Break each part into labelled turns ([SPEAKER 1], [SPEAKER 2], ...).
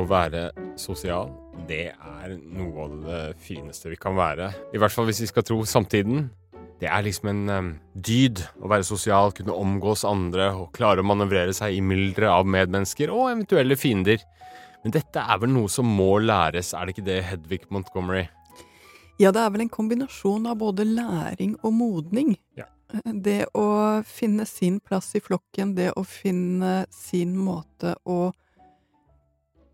[SPEAKER 1] Å være sosial, det er noe av det fineste vi kan være. I hvert fall hvis vi skal tro samtiden. Det er liksom en um, dyd å være sosial, kunne omgås andre og klare å manøvrere seg i mylderet av medmennesker og eventuelle fiender. Men dette er vel noe som må læres, er det ikke det, Hedvig Montgomery?
[SPEAKER 2] Ja, det er vel en kombinasjon av både læring og modning.
[SPEAKER 1] Ja.
[SPEAKER 2] Det å finne sin plass i flokken, det å finne sin måte å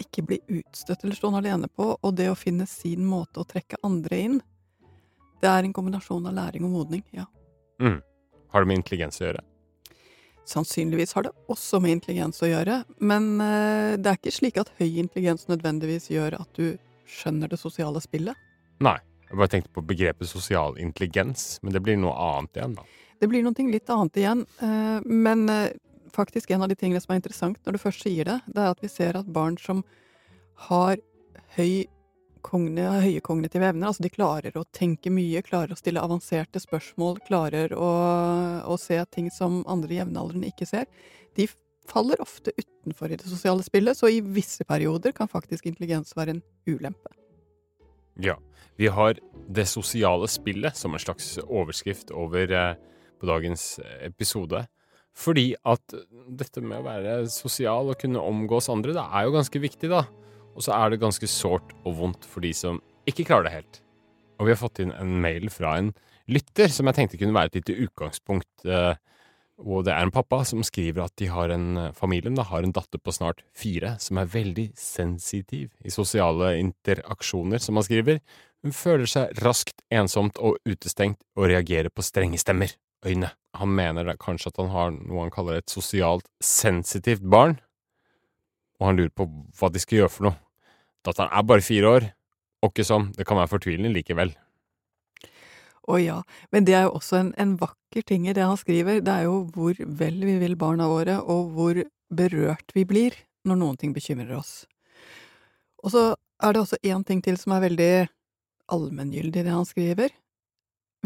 [SPEAKER 2] ikke bli utstøtt eller stående alene på, og det å finne sin måte å trekke andre inn. Det er en kombinasjon av læring og modning, ja.
[SPEAKER 1] Mm. Har det med intelligens å gjøre?
[SPEAKER 2] Sannsynligvis har det også med intelligens å gjøre, men eh, det er ikke slik at høy intelligens nødvendigvis gjør at du skjønner det sosiale spillet.
[SPEAKER 1] Nei. Jeg bare tenkte på begrepet sosial intelligens, men det blir noe annet igjen, da.
[SPEAKER 2] Det blir noe litt annet igjen, eh, men eh, faktisk en av de tingene som er interessant når du først sier det, det er at vi ser at barn som har høy høye kognitive evner, altså de klarer å tenke mye, klarer å stille avanserte spørsmål, klarer å, å se ting som andre jevnaldrende ikke ser, de faller ofte utenfor i det sosiale spillet, så i visse perioder kan faktisk intelligens være en ulempe.
[SPEAKER 1] Ja. Vi har det sosiale spillet som en slags overskrift over eh, på dagens episode. Fordi at dette med å være sosial og kunne omgås andre, det er jo ganske viktig, da. Og så er det ganske sårt og vondt for de som ikke klarer det helt. Og vi har fått inn en mail fra en lytter som jeg tenkte kunne være et lite utgangspunkt. Eh, og det er en pappa som skriver at de har en, eh, familien da, har en datter på snart fire som er veldig sensitiv i sosiale interaksjoner, som han skriver. Hun føler seg raskt ensomt og utestengt og reagerer på strenge stemmer øyne. Han mener kanskje at han har noe han kaller et sosialt sensitivt barn, og han lurer på hva de skal gjøre for noe. Datteren er bare fire år, og ikke sånn, det kan være fortvilende likevel.
[SPEAKER 2] Å ja, men det er jo også en, en, vakker ting i det han skriver, det er jo hvor vel vi vil barna våre, og hvor berørt vi blir når noen ting bekymrer oss. Og så er det også én ting til som er veldig allmenngyldig i det han skriver.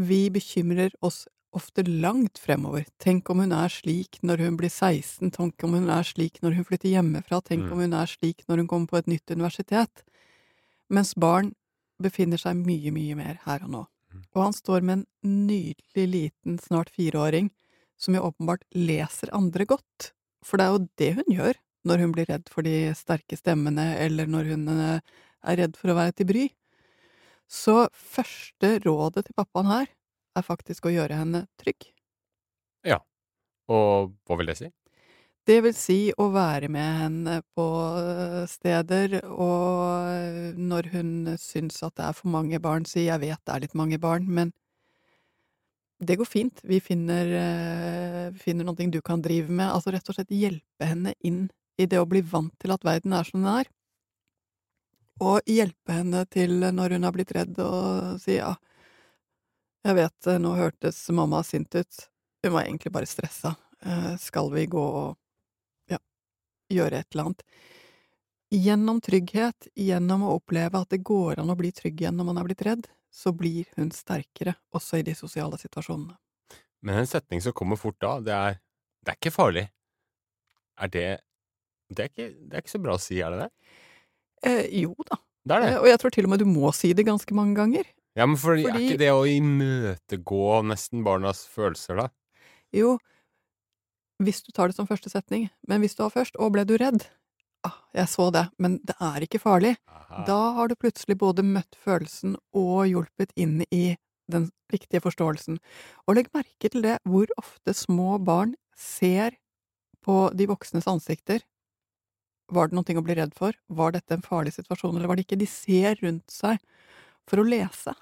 [SPEAKER 2] Vi bekymrer oss ofte langt fremover. Tenk om hun er slik når hun blir 16, tenk om hun er slik når hun flytter hjemmefra, tenk mm. om hun er slik når hun kommer på et nytt universitet. Mens barn befinner seg mye, mye mer her og nå. Mm. Og han står med en nydelig liten, snart fireåring, som jo åpenbart leser andre godt. For det er jo det hun gjør når hun blir redd for de sterke stemmene, eller når hun eh, er redd for å være til bry. Så første rådet til pappaen her er faktisk å gjøre henne trygg.
[SPEAKER 1] Ja. Og hva vil det si?
[SPEAKER 2] Det vil si å være med henne på øh, steder, og når hun syns at det er for mange barn, si jeg vet det er litt mange barn, men det går fint, vi finner, øh, finner noe du kan drive med, altså rett og slett hjelpe henne inn i det å bli vant til at verden er som den er, og hjelpe henne til når hun har blitt redd, og si ja, jeg vet eh, nå hørtes mamma sint ut, hun var egentlig bare stressa, eh, skal vi gå og, ja, gjøre et eller annet? Gjennom trygghet, gjennom å oppleve at det går an å bli trygg igjen når man er blitt redd, så blir hun sterkere, også i de sosiale situasjonene.
[SPEAKER 1] Men en setning som kommer fort da, det er det er ikke farlig. Er det det er, ikke, det er ikke så bra å si, er det det?
[SPEAKER 2] Eh, jo da.
[SPEAKER 1] Det er det.
[SPEAKER 2] Eh, og jeg tror til og med du må si det ganske mange ganger.
[SPEAKER 1] Ja, men for, Fordi, er ikke det å imøtegå nesten barnas følelser, da?
[SPEAKER 2] Jo, hvis du tar det som første setning, men hvis du har først 'Å, ble du redd?' Ah, jeg så det, men det er ikke farlig. Aha. Da har du plutselig både møtt følelsen og hjulpet inn i den riktige forståelsen. Og legg merke til det, hvor ofte små barn ser på de voksnes ansikter. Var det noe å bli redd for? Var dette en farlig situasjon, eller var det ikke? De ser rundt seg for å lese.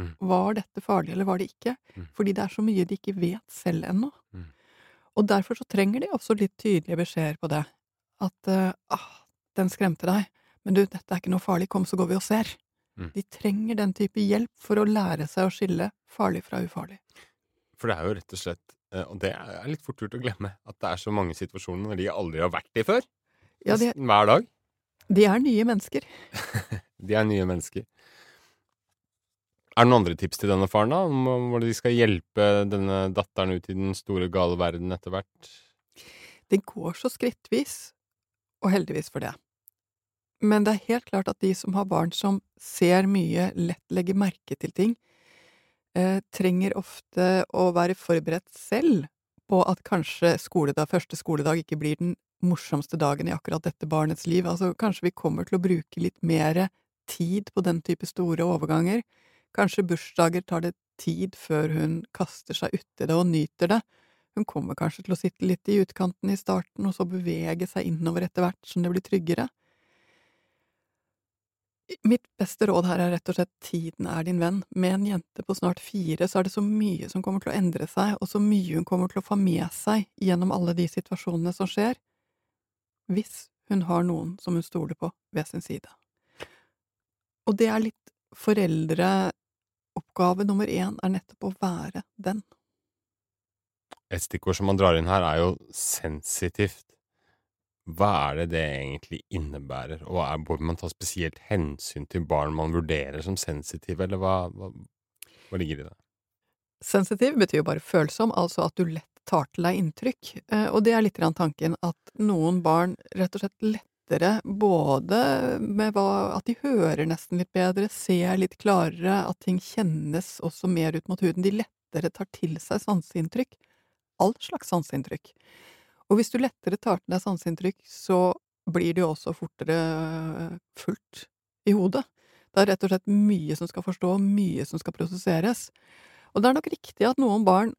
[SPEAKER 2] Mm. Var dette farlig, eller var det ikke? Mm. Fordi det er så mye de ikke vet selv ennå. Mm. Og derfor så trenger de også litt tydelige beskjeder på det. At uh, ah, den skremte deg, men du, dette er ikke noe farlig, kom så går vi og ser. Mm. De trenger den type hjelp for å lære seg å skille farlig fra ufarlig.
[SPEAKER 1] For det er jo rett og slett, eh, og det er litt fort gjort å glemme, at det er så mange situasjoner når de aldri har vært i før. Ja, de, hver dag.
[SPEAKER 2] De er nye mennesker.
[SPEAKER 1] de er nye mennesker. Er det noen andre tips til denne faren, da? Om hvordan de skal hjelpe denne datteren ut i den store, gale verden etter hvert?
[SPEAKER 2] Det går så skrittvis, og heldigvis for det. Men det er helt klart at de som har barn som ser mye, lett legger merke til ting, eh, trenger ofte å være forberedt selv på at kanskje skoledag, første skoledag ikke blir den morsomste dagen i akkurat dette barnets liv. Altså, kanskje vi kommer til å bruke litt mer tid på den type store overganger. Kanskje bursdager tar det tid før hun kaster seg uti det og nyter det. Hun kommer kanskje til å sitte litt i utkanten i starten, og så bevege seg innover etter hvert som det blir tryggere. Mitt beste råd her er rett og slett tiden er din venn. Med en jente på snart fire så er det så mye som kommer til å endre seg, og så mye hun kommer til å få med seg gjennom alle de situasjonene som skjer, hvis hun har noen som hun stoler på ved sin side. Og det er litt foreldreoppgave nummer én, er nettopp å være den.
[SPEAKER 1] Et stikkord som man drar inn her, er jo sensitivt. Hva er det det egentlig innebærer, og er, bør man ta spesielt hensyn til barn man vurderer som sensitive, eller hva, hva, hva ligger i det?
[SPEAKER 2] Sensitiv betyr jo bare følsom, altså at du lett tar til deg inntrykk, eh, og det er litt grann tanken at noen barn rett og slett lettere både med hva, at de hører nesten litt bedre, ser litt klarere, at ting kjennes også mer ut mot huden, de lettere tar til seg sanseinntrykk, all slags sanseinntrykk. Og hvis du lettere tar til deg sanseinntrykk, så blir det jo også fortere fullt i hodet. Det er rett og slett mye som skal forstå, mye som skal prosesseres. Og det er nok riktig at noen barn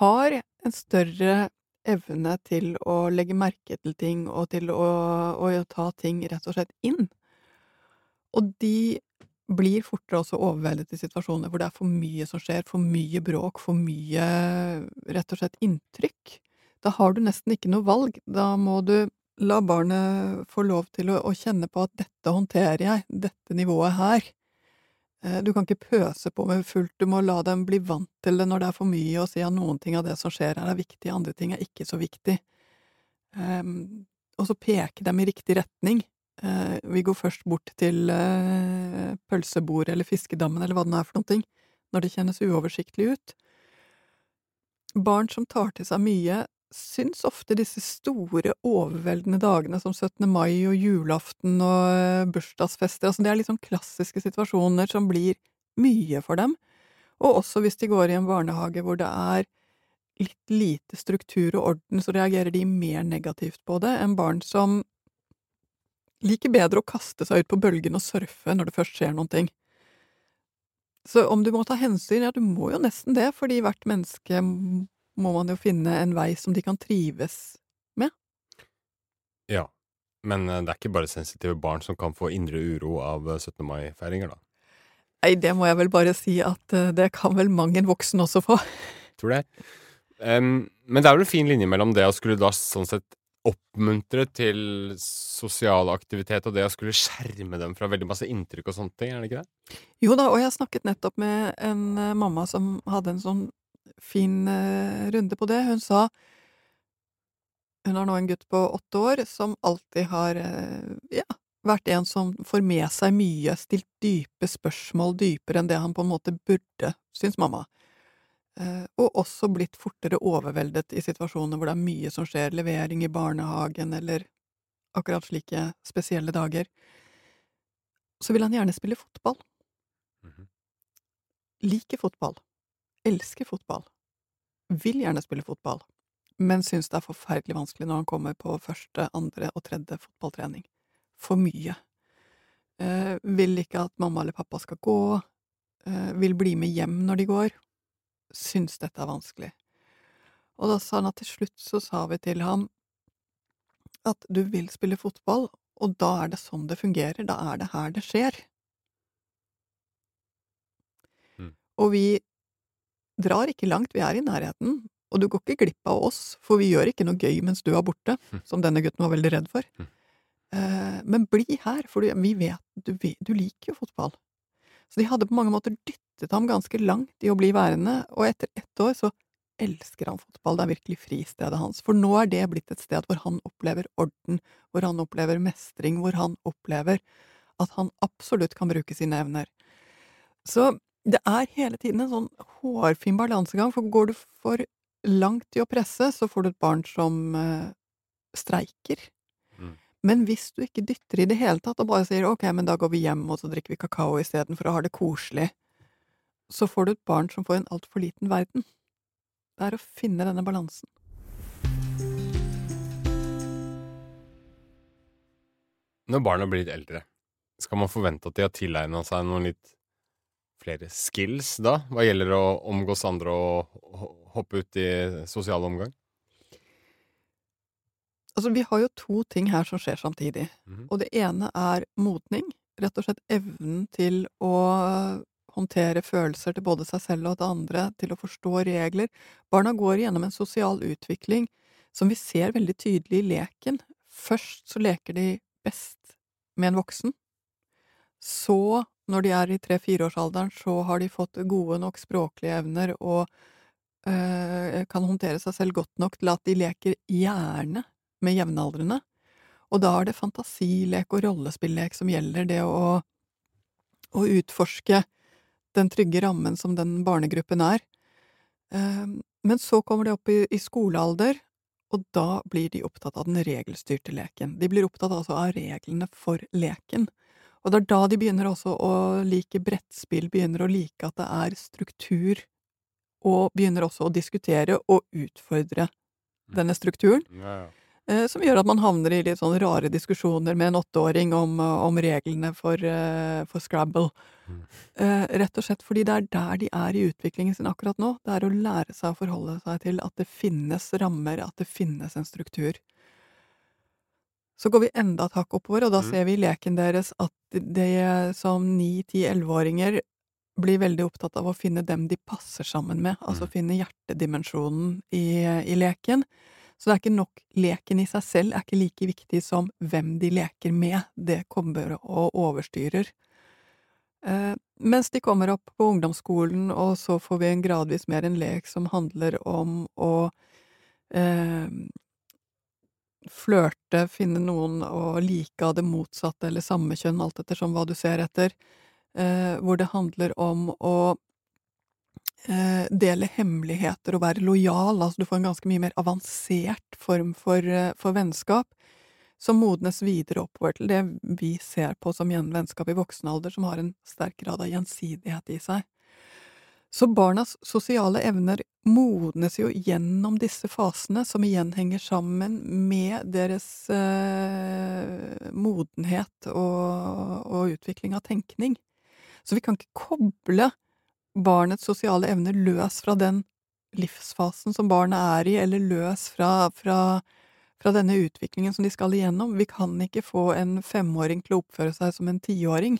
[SPEAKER 2] har en større evne til å legge merke til ting og til å, å ta ting rett og slett inn. Og de blir fortere også overveldet i situasjoner hvor det er for mye som skjer, for mye bråk, for mye rett og slett inntrykk. Da har du nesten ikke noe valg. Da må du la barnet få lov til å, å kjenne på at dette håndterer jeg, dette nivået her. Eh, du kan ikke pøse på med fullt, du må la dem bli vant til det når det er for mye, og si at noen ting av det som skjer her er viktig, andre ting er ikke så viktig. Um, og så peke dem i riktig retning. Uh, vi går først bort til uh, pølsebordet eller fiskedammen eller hva det nå er for noen ting, når det kjennes uoversiktlig ut. Barn som tar til seg mye, syns ofte disse store, overveldende dagene som 17. mai og julaften og eh, bursdagsfester, altså det er sånn klassiske situasjoner som blir mye for dem, og også hvis de går i en barnehage hvor det er litt lite struktur og orden, så reagerer de mer negativt på det enn barn som liker bedre å kaste seg ut på bølgen og surfe når det først skjer noen ting. Så om du må ta hensyn, ja, du må jo nesten det, fordi hvert menneske må man jo finne en vei som de kan trives med.
[SPEAKER 1] Ja, men eh, det er ikke bare sensitive barn som kan få indre uro av 17. Eh, mai-feiringer, da?
[SPEAKER 2] Nei, det må jeg vel bare si at eh, det kan vel mang en voksen også få.
[SPEAKER 1] Tror det. Um, men det er vel en fin linje mellom det å skulle da sånn sett oppmuntre til sosial aktivitet og det å skulle skjerme dem fra veldig masse inntrykk og sånne ting, er det ikke det?
[SPEAKER 2] Jo da, og jeg snakket nettopp med en mamma som hadde en sånn fin uh, runde på det. Hun sa Hun har nå en gutt på åtte år som alltid har uh, ja, vært en som får med seg mye, stilt dype spørsmål, dypere enn det han på en måte burde, syns mamma. Uh, og også blitt fortere overveldet i situasjoner hvor det er mye som skjer, levering i barnehagen eller akkurat slike spesielle dager. Så vil han gjerne spille fotball. Mm -hmm. Liker fotball elsker fotball, vil gjerne spille fotball, men syns det er forferdelig vanskelig når han kommer på første, andre og tredje fotballtrening. For mye. Eh, vil ikke at mamma eller pappa skal gå, eh, vil bli med hjem når de går. Syns dette er vanskelig. Og da sa han at til slutt så sa vi til ham at du vil spille fotball, og da er det sånn det fungerer, da er det her det skjer. Mm. Og vi drar ikke langt, vi er i nærheten, og du går ikke glipp av oss, for vi gjør ikke noe gøy mens du er borte, hm. som denne gutten var veldig redd for. Hm. Eh, men bli her, for vi vet du, du liker jo fotball. Så de hadde på mange måter dyttet ham ganske langt i å bli værende, og etter ett år så elsker han fotball, det er virkelig fristedet hans, for nå er det blitt et sted hvor han opplever orden, hvor han opplever mestring, hvor han opplever at han absolutt kan bruke sine evner. Så det er hele tiden en sånn hårfin balansegang, for går du for langt i å presse, så får du et barn som eh, streiker. Mm. Men hvis du ikke dytter i det hele tatt, og bare sier ok, men da går vi hjem, og så drikker vi kakao istedenfor å ha det koselig, så får du et barn som får en altfor liten verden. Det er å finne denne balansen.
[SPEAKER 1] Når barna blir litt eldre, skal man forvente at de har tilegna seg noen litt flere skills da, hva gjelder å omgås andre og hoppe ut i sosial omgang?
[SPEAKER 2] Altså, vi har jo to ting her som skjer samtidig.
[SPEAKER 1] Mhm.
[SPEAKER 2] Og det ene er modning. Rett og slett evnen til å håndtere følelser til både seg selv og til andre, til å forstå regler. Barna går gjennom en sosial utvikling som vi ser veldig tydelig i leken. Først så leker de best med en voksen. Så, når de er i tre-fireårsalderen, så har de fått gode nok språklige evner og øh, kan håndtere seg selv godt nok til at de leker gjerne med jevnaldrende. Og da er det fantasilek og rollespillek som gjelder, det å, å utforske den trygge rammen som den barnegruppen er. Ehm, men så kommer de opp i, i skolealder, og da blir de opptatt av den regelstyrte leken. De blir opptatt altså av reglene for leken. Og det er da de begynner også å like brettspill, begynner å like at det er struktur, og begynner også å diskutere og utfordre denne strukturen.
[SPEAKER 1] Ja, ja.
[SPEAKER 2] Eh, som gjør at man havner i litt sånn rare diskusjoner med en åtteåring om, om reglene for, eh, for Scrabble.
[SPEAKER 1] Mm.
[SPEAKER 2] Eh, rett og slett fordi det er der de er i utviklingen sin akkurat nå. Det er å lære seg å forholde seg til at det finnes rammer, at det finnes en struktur. Så går vi enda et hakk oppover, og da
[SPEAKER 1] Mm.
[SPEAKER 2] ser vi i leken deres at de som ni, ti, elleveåringer blir veldig opptatt av å finne dem de passer sammen med, altså
[SPEAKER 1] Mm.
[SPEAKER 2] finne hjertedimensjonen i, i leken. Så det er ikke nok Leken i seg selv er ikke like viktig som hvem de leker med. Det kommer og overstyrer. Eh, mens de kommer opp på ungdomsskolen, og så får vi en gradvis mer en lek som handler om å eh, flørte, finne noen å like av det motsatte eller samme kjønn, alt ettersom hva du ser etter. Eh, hvor det handler om å eh, dele hemmeligheter og være lojal, altså du får en ganske mye mer avansert form for, eh, for vennskap, som modnes videre oppover til det vi ser på som vennskap i voksen alder, som har en sterk grad av gjensidighet i seg. Så barnas sosiale evner modnes jo gjennom disse fasene, som igjen henger sammen med deres eh, modenhet og, og utvikling av tenkning. Så vi kan ikke koble barnets sosiale evner løs fra den livsfasen som barnet er i, eller løs fra, fra, fra denne utviklingen som de skal igjennom. Vi kan ikke få en femåring til å oppføre seg som en tiåring,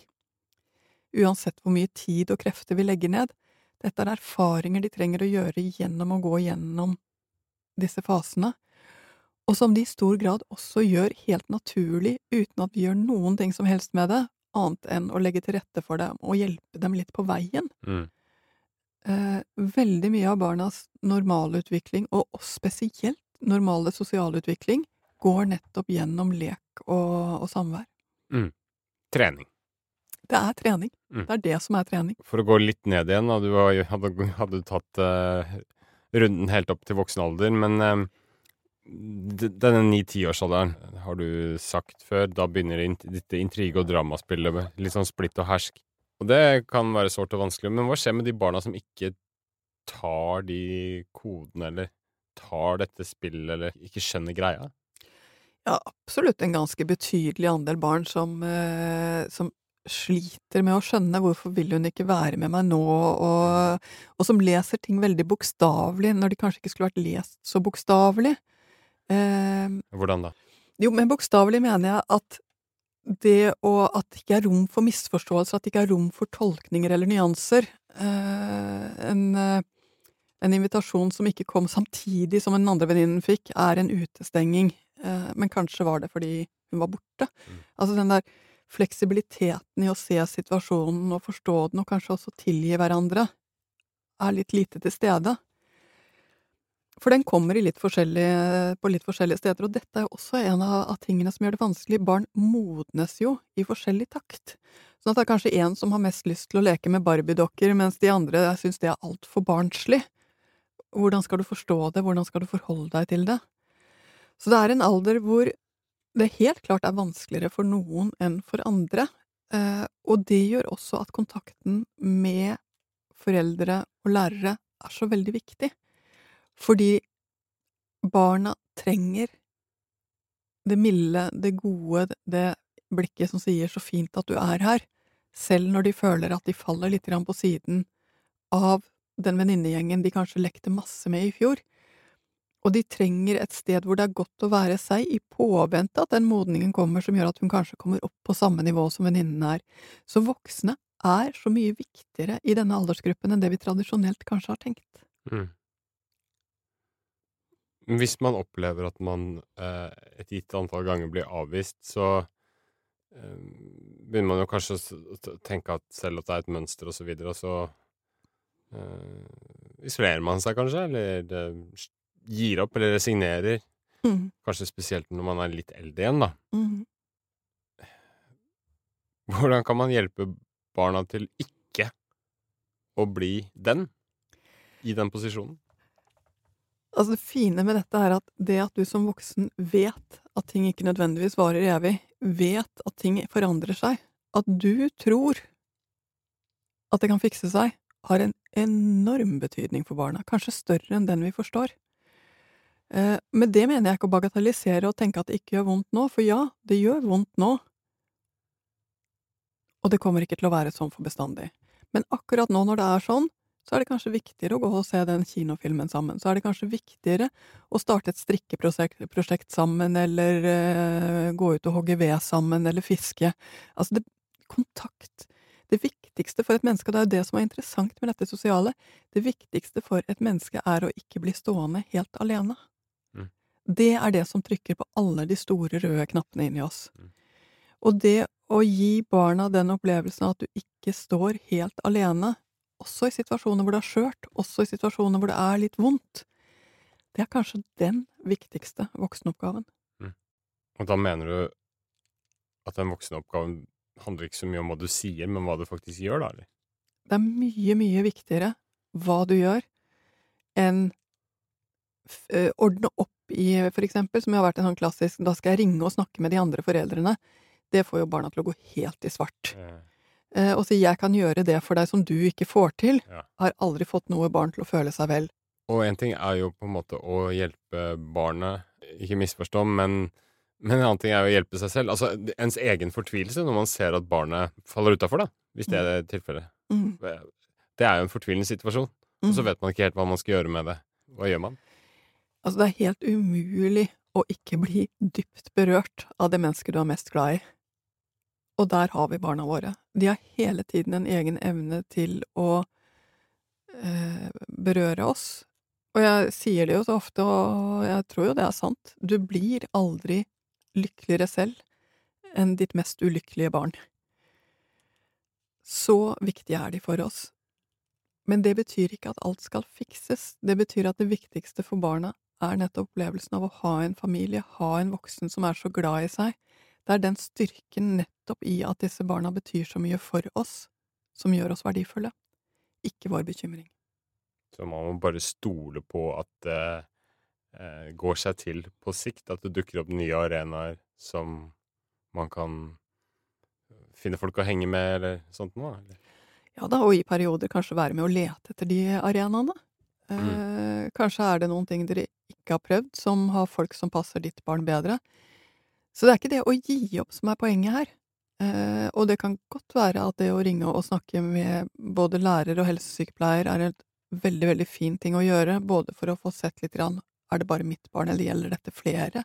[SPEAKER 2] uansett hvor mye tid og krefter vi legger ned. Dette er erfaringer de trenger å gjøre gjennom å gå gjennom disse fasene, og som de i stor grad også gjør helt naturlig, uten at vi gjør noen ting som helst med det, annet enn å legge til rette for dem og hjelpe dem litt på veien.
[SPEAKER 1] Mm.
[SPEAKER 2] Eh, veldig mye av barnas normalutvikling, og spesielt normale sosialutvikling, går nettopp gjennom lek og, og samvær.
[SPEAKER 1] Trening.
[SPEAKER 2] Det er trening.
[SPEAKER 1] Mm.
[SPEAKER 2] Det er det som er trening.
[SPEAKER 1] For å gå litt ned igjen, da. Du hadde, hadde tatt uh, runden helt opp til voksen alder, men d- denne ni-tiårsalderen har du sagt før. Da begynner dette intrige- og dramaspillet litt sånn splitt og hersk. Og det kan være sårt og vanskelig, men hva skjer med de barna som ikke tar de kodene, eller tar dette spillet, eller ikke skjønner greia?
[SPEAKER 2] Ja, absolutt en ganske betydelig andel barn som, eh, som sliter med å skjønne hvorfor vil hun ikke være med meg nå, og, og som leser ting veldig bokstavelig når de kanskje ikke skulle vært lest så bokstavelig. Eh,
[SPEAKER 1] Hvordan da?
[SPEAKER 2] jo, men bokstavelig mener jeg at det å At det ikke er rom for misforståelser, at det ikke er rom for tolkninger eller nyanser. Eh, en, eh, en invitasjon som ikke kom samtidig som den andre venninnen fikk, er en utestenging. Eh, men kanskje var det fordi hun var borte.
[SPEAKER 1] Mm.
[SPEAKER 2] Altså den der fleksibiliteten i å se situasjonen og forstå den, og kanskje også tilgi hverandre, er litt lite til stede. For den kommer litt på litt forskjellige steder, og dette er jo også en av, tingene som gjør det vanskelig. Barn modnes jo i forskjellig takt. Sånn at det er kanskje en som har mest lyst til å leke med barbiedokker, mens de andre syns det er altfor barnslig. Hvordan skal du forstå det, hvordan skal du forholde deg til det? Så det er en alder hvor det helt klart er vanskeligere for noen enn for andre. Eh, og det gjør også at kontakten med foreldre og lærere er så veldig viktig. Fordi barna trenger det milde, det gode, det blikket som sier 'så fint at du er her', selv når de føler at de faller litt på siden av den venninnegjengen de kanskje lekte masse med i fjor. Og de trenger et sted hvor det er godt å være seg, i påvente at den modningen kommer som gjør at hun kanskje kommer opp på samme nivå som venninnen er. Så voksne er så mye viktigere i denne aldersgruppen enn det vi tradisjonelt kanskje har tenkt.
[SPEAKER 1] Mm. Hvis man opplever at man eh, et gitt antall ganger blir avvist, så eh, begynner man jo kanskje å tenke at selv at det er et mønster og så videre, og så eh, isolerer man seg kanskje, eller eh, gir opp, eller resignerer.
[SPEAKER 2] Mm.
[SPEAKER 1] Kanskje spesielt når man er litt eldre igjen, da.
[SPEAKER 2] Mm.
[SPEAKER 1] Hvordan kan man hjelpe barna til ikke å bli den, i den posisjonen?
[SPEAKER 2] Altså, det fine med dette er at det at du som voksen vet at ting ikke nødvendigvis varer evig, vet at ting forandrer seg, at du tror at det kan fikse seg, har en enorm betydning for barna, kanskje større enn den vi forstår. Eh, med det mener jeg ikke å bagatellisere og tenke at det ikke gjør vondt nå, for ja, det gjør vondt nå, og det kommer ikke til å være sånn for bestandig. Men akkurat nå når det er sånn, så er det kanskje viktigere å gå og se den kinofilmen sammen. Så er det kanskje viktigere å starte et strikkeprosjekt sammen, eller uh, gå ut og hogge ved sammen, eller fiske. Altså, det, kontakt Det viktigste for et menneske, og det er jo det som er interessant med dette sosiale, det viktigste for et menneske er å ikke bli stående helt alene.
[SPEAKER 1] Mm.
[SPEAKER 2] Det er det som trykker på alle de store røde knappene inni oss.
[SPEAKER 1] Mm.
[SPEAKER 2] Og det å gi barna den opplevelsen at du ikke står helt alene, også i situasjoner hvor det er skjørt, også i situasjoner hvor det er litt vondt, det er kanskje den viktigste voksenoppgaven.
[SPEAKER 1] Og da mener du at den voksenoppgaven handler ikke så mye om hva du sier, men hva du faktisk gjør, da, eller?
[SPEAKER 2] Det er mye, mye viktigere hva du gjør, enn uh, ordne opp i, for eksempel, som har vært en sånn klassisk 'da skal jeg ringe og snakke med de andre foreldrene'. Det får jo barna til å gå helt i svart.
[SPEAKER 1] Eh,
[SPEAKER 2] og si 'jeg kan gjøre det for deg som du ikke får til',
[SPEAKER 1] Ja.
[SPEAKER 2] har aldri fått noe barn til å føle seg vel.
[SPEAKER 1] Og en ting er jo på en måte å hjelpe barnet, ikke misforstå, men, men en annen ting er jo å hjelpe seg selv. Altså ens egen fortvilelse når man ser at barnet faller utafor, da, hvis det er tilfellet.
[SPEAKER 2] Mm.
[SPEAKER 1] Det er jo en fortvilende situasjon, og så
[SPEAKER 2] Mm.
[SPEAKER 1] vet man ikke helt hva man skal gjøre med det. Hva gjør man?
[SPEAKER 2] Altså, det er helt umulig å ikke bli dypt berørt av det mennesket du er mest glad i. Og der har vi barna våre. De har hele tiden en egen evne til å eh, berøre oss. Og jeg sier det jo så ofte, og jeg tror jo det er sant, du blir aldri lykkeligere selv enn ditt mest ulykkelige barn. Så viktige er de for oss. Men det betyr ikke at alt skal fikses. Det betyr at det viktigste for barna er nettopp opplevelsen av å ha en familie, ha en voksen som er så glad i seg. Det er den styrken nettopp i at disse barna betyr så mye for oss, som gjør oss verdifulle, ikke vår bekymring.
[SPEAKER 1] Så man må bare stole på at det eh, går seg til på sikt, at det dukker opp nye arenaer som man kan finne folk å henge med, eller sånt noe? Eller?
[SPEAKER 2] Ja da, og i perioder kanskje være med å lete etter de arenaene. Eh, kanskje er det noen ting dere ikke har prøvd, som har folk som passer ditt barn bedre. Så det er ikke det å gi opp som er poenget her. Eh, og det kan godt være at det å ringe og snakke med både lærer og helsesykepleier er en veldig, veldig fin ting å gjøre, både for å få sett litt grann er det bare mitt barn, eller gjelder dette flere?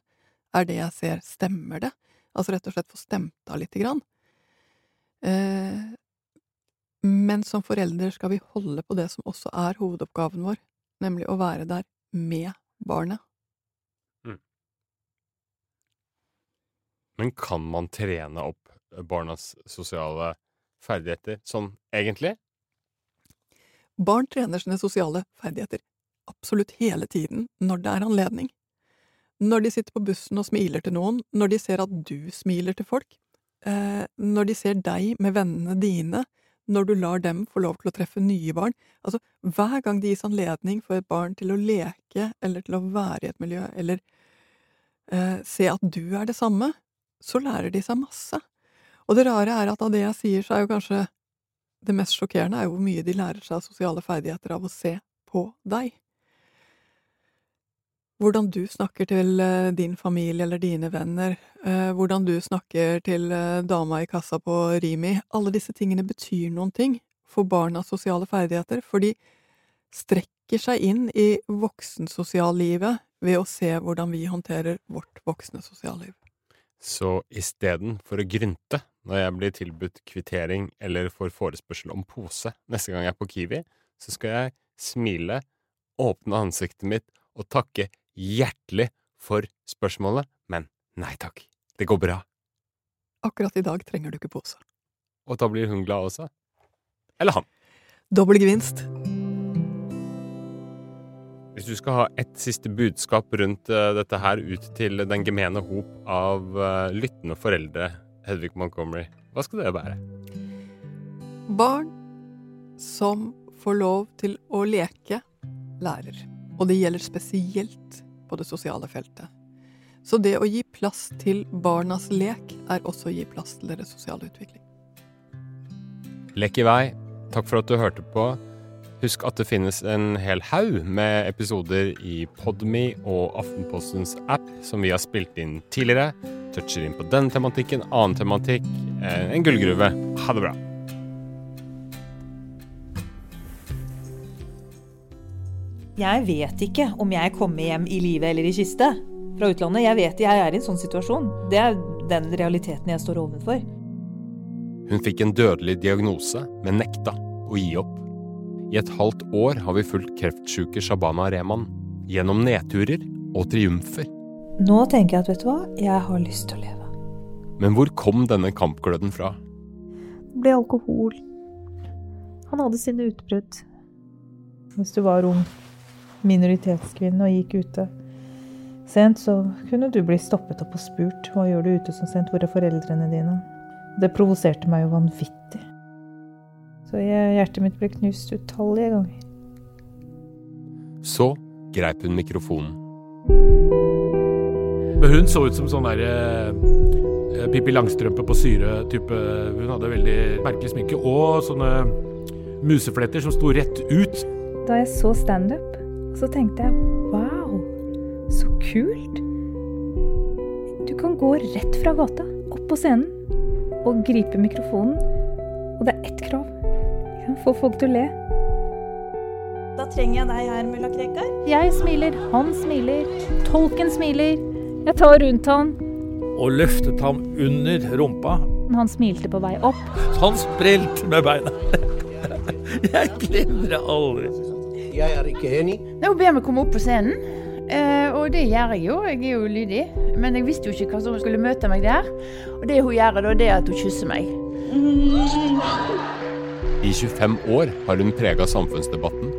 [SPEAKER 2] Er det jeg ser, stemmer det? Altså rett og slett få stemt av lite grann. Eh, men som forelder skal vi holde på det som også er hovedoppgaven vår, nemlig å være der med barnet.
[SPEAKER 1] Men kan man trene opp barnas sosiale ferdigheter sånn egentlig?
[SPEAKER 2] Barn trener sine sosiale ferdigheter absolutt hele tiden, når det er anledning. Når de sitter på bussen og smiler til noen, når de ser at du smiler til folk, eh, når de ser deg med vennene dine, når du lar dem få lov til å treffe nye barn. Altså, hver gang det gis anledning for et barn til å leke, eller til å være i et miljø, eller eh, se at du er det samme, så lærer de seg masse. Og det rare er at av det jeg sier, så er jo kanskje det mest sjokkerende er jo hvor mye de lærer seg sosiale ferdigheter av å se på deg. Hvordan du snakker til eh, din familie eller dine venner, eh, hvordan du snakker til eh, dama i kassa på Rimi, alle disse tingene betyr noen ting for barnas sosiale ferdigheter, for de strekker seg inn i voksensosiallivet ved å se hvordan vi håndterer vårt voksne sosialliv.
[SPEAKER 1] Så istedenfor å grynte når jeg blir tilbudt kvittering eller får forespørsel om pose neste gang jeg er på Kiwi, så skal jeg smile, åpne ansiktet mitt og takke hjertelig for spørsmålet, men nei takk, det går bra.
[SPEAKER 2] Akkurat i dag trenger du ikke pose.
[SPEAKER 1] Og da blir hun glad også. Eller han.
[SPEAKER 2] Dobbel gevinst.
[SPEAKER 1] Hvis du skal ha ett siste budskap rundt uh, dette her ut til den gemene hop av uh, lyttende foreldre, Hedvig Montgomery, hva skal det være?
[SPEAKER 2] Barn som får lov til å leke, lærer. Og det gjelder spesielt på det sosiale feltet. Så det å gi plass til barnas lek er også å gi plass til deres sosiale utvikling.
[SPEAKER 1] Lek i vei. Takk for at du hørte på. Husk at det finnes en hel haug med episoder i Podme og Aftenpostens app som vi har spilt inn tidligere. Toucher inn på den tematikken, annen tematikk. Eh, en gullgruve. Ha det bra.
[SPEAKER 3] Jeg vet ikke om jeg kommer hjem i live eller i kiste fra utlandet. Jeg vet jeg er i en sånn situasjon. Det er den realiteten jeg står overfor.
[SPEAKER 1] Hun fikk en dødelig diagnose, men nekta å gi opp. I et halvt år har vi fulgt kreftsjuke Shabana Rehman gjennom nedturer og triumfer.
[SPEAKER 3] Nå tenker jeg at vet du hva, jeg har lyst til å leve.
[SPEAKER 1] Men hvor kom denne kampgløden fra?
[SPEAKER 3] Det ble alkohol. Han hadde sine utbrudd. Hvis du var ung minoritetskvinne og gikk ute sent, så kunne du bli stoppet opp og spurt hva gjør du ute så sent, hvor er foreldrene dine? Det provoserte meg jo vanvittig. Så jeg, hjertet mitt ble knust utallige ganger.
[SPEAKER 1] Så greip hun mikrofonen.
[SPEAKER 4] Men hun så ut som sånn derre uh, Pippi Langstrømpe på syre-type. Hun hadde veldig merkelig sminke og sånne musefletter som sto rett ut.
[SPEAKER 3] Da jeg så standup, så tenkte jeg wow, så kult. Du kan gå rett fra gata, opp på scenen, og gripe mikrofonen. Og det er ett krav. Få folk til å le. Da trenger jeg deg her, mulla Krekar. Jeg smiler, han smiler, tolken smiler. Jeg tar rundt han.
[SPEAKER 5] Og løftet ham under rumpa.
[SPEAKER 3] Han smilte på vei opp.
[SPEAKER 5] Han sprelte med beina. Jeg glemmer det aldri.
[SPEAKER 6] Jeg er ikke enig.
[SPEAKER 7] Nå ber meg komme opp på scenen, eh, og det gjør jeg jo. Jeg er jo lydig. Men jeg visste jo ikke hva som skulle møte meg der. Og det hun gjør da, det er at hun kysser meg.
[SPEAKER 1] I 25 år har hun prega samfunnsdebatten.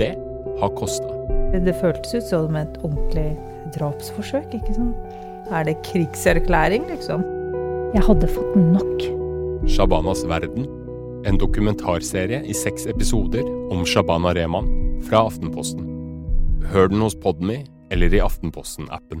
[SPEAKER 1] Det har kosta.
[SPEAKER 3] Det føltes ut som et ordentlig drapsforsøk, ikke sant? Er det krigserklæring, liksom? Jeg hadde fått nok.
[SPEAKER 1] Shabanas verden. En dokumentarserie i seks episoder om Shabana Rehman fra Aftenposten. Hør den hos Podme eller i Aftenposten-appen.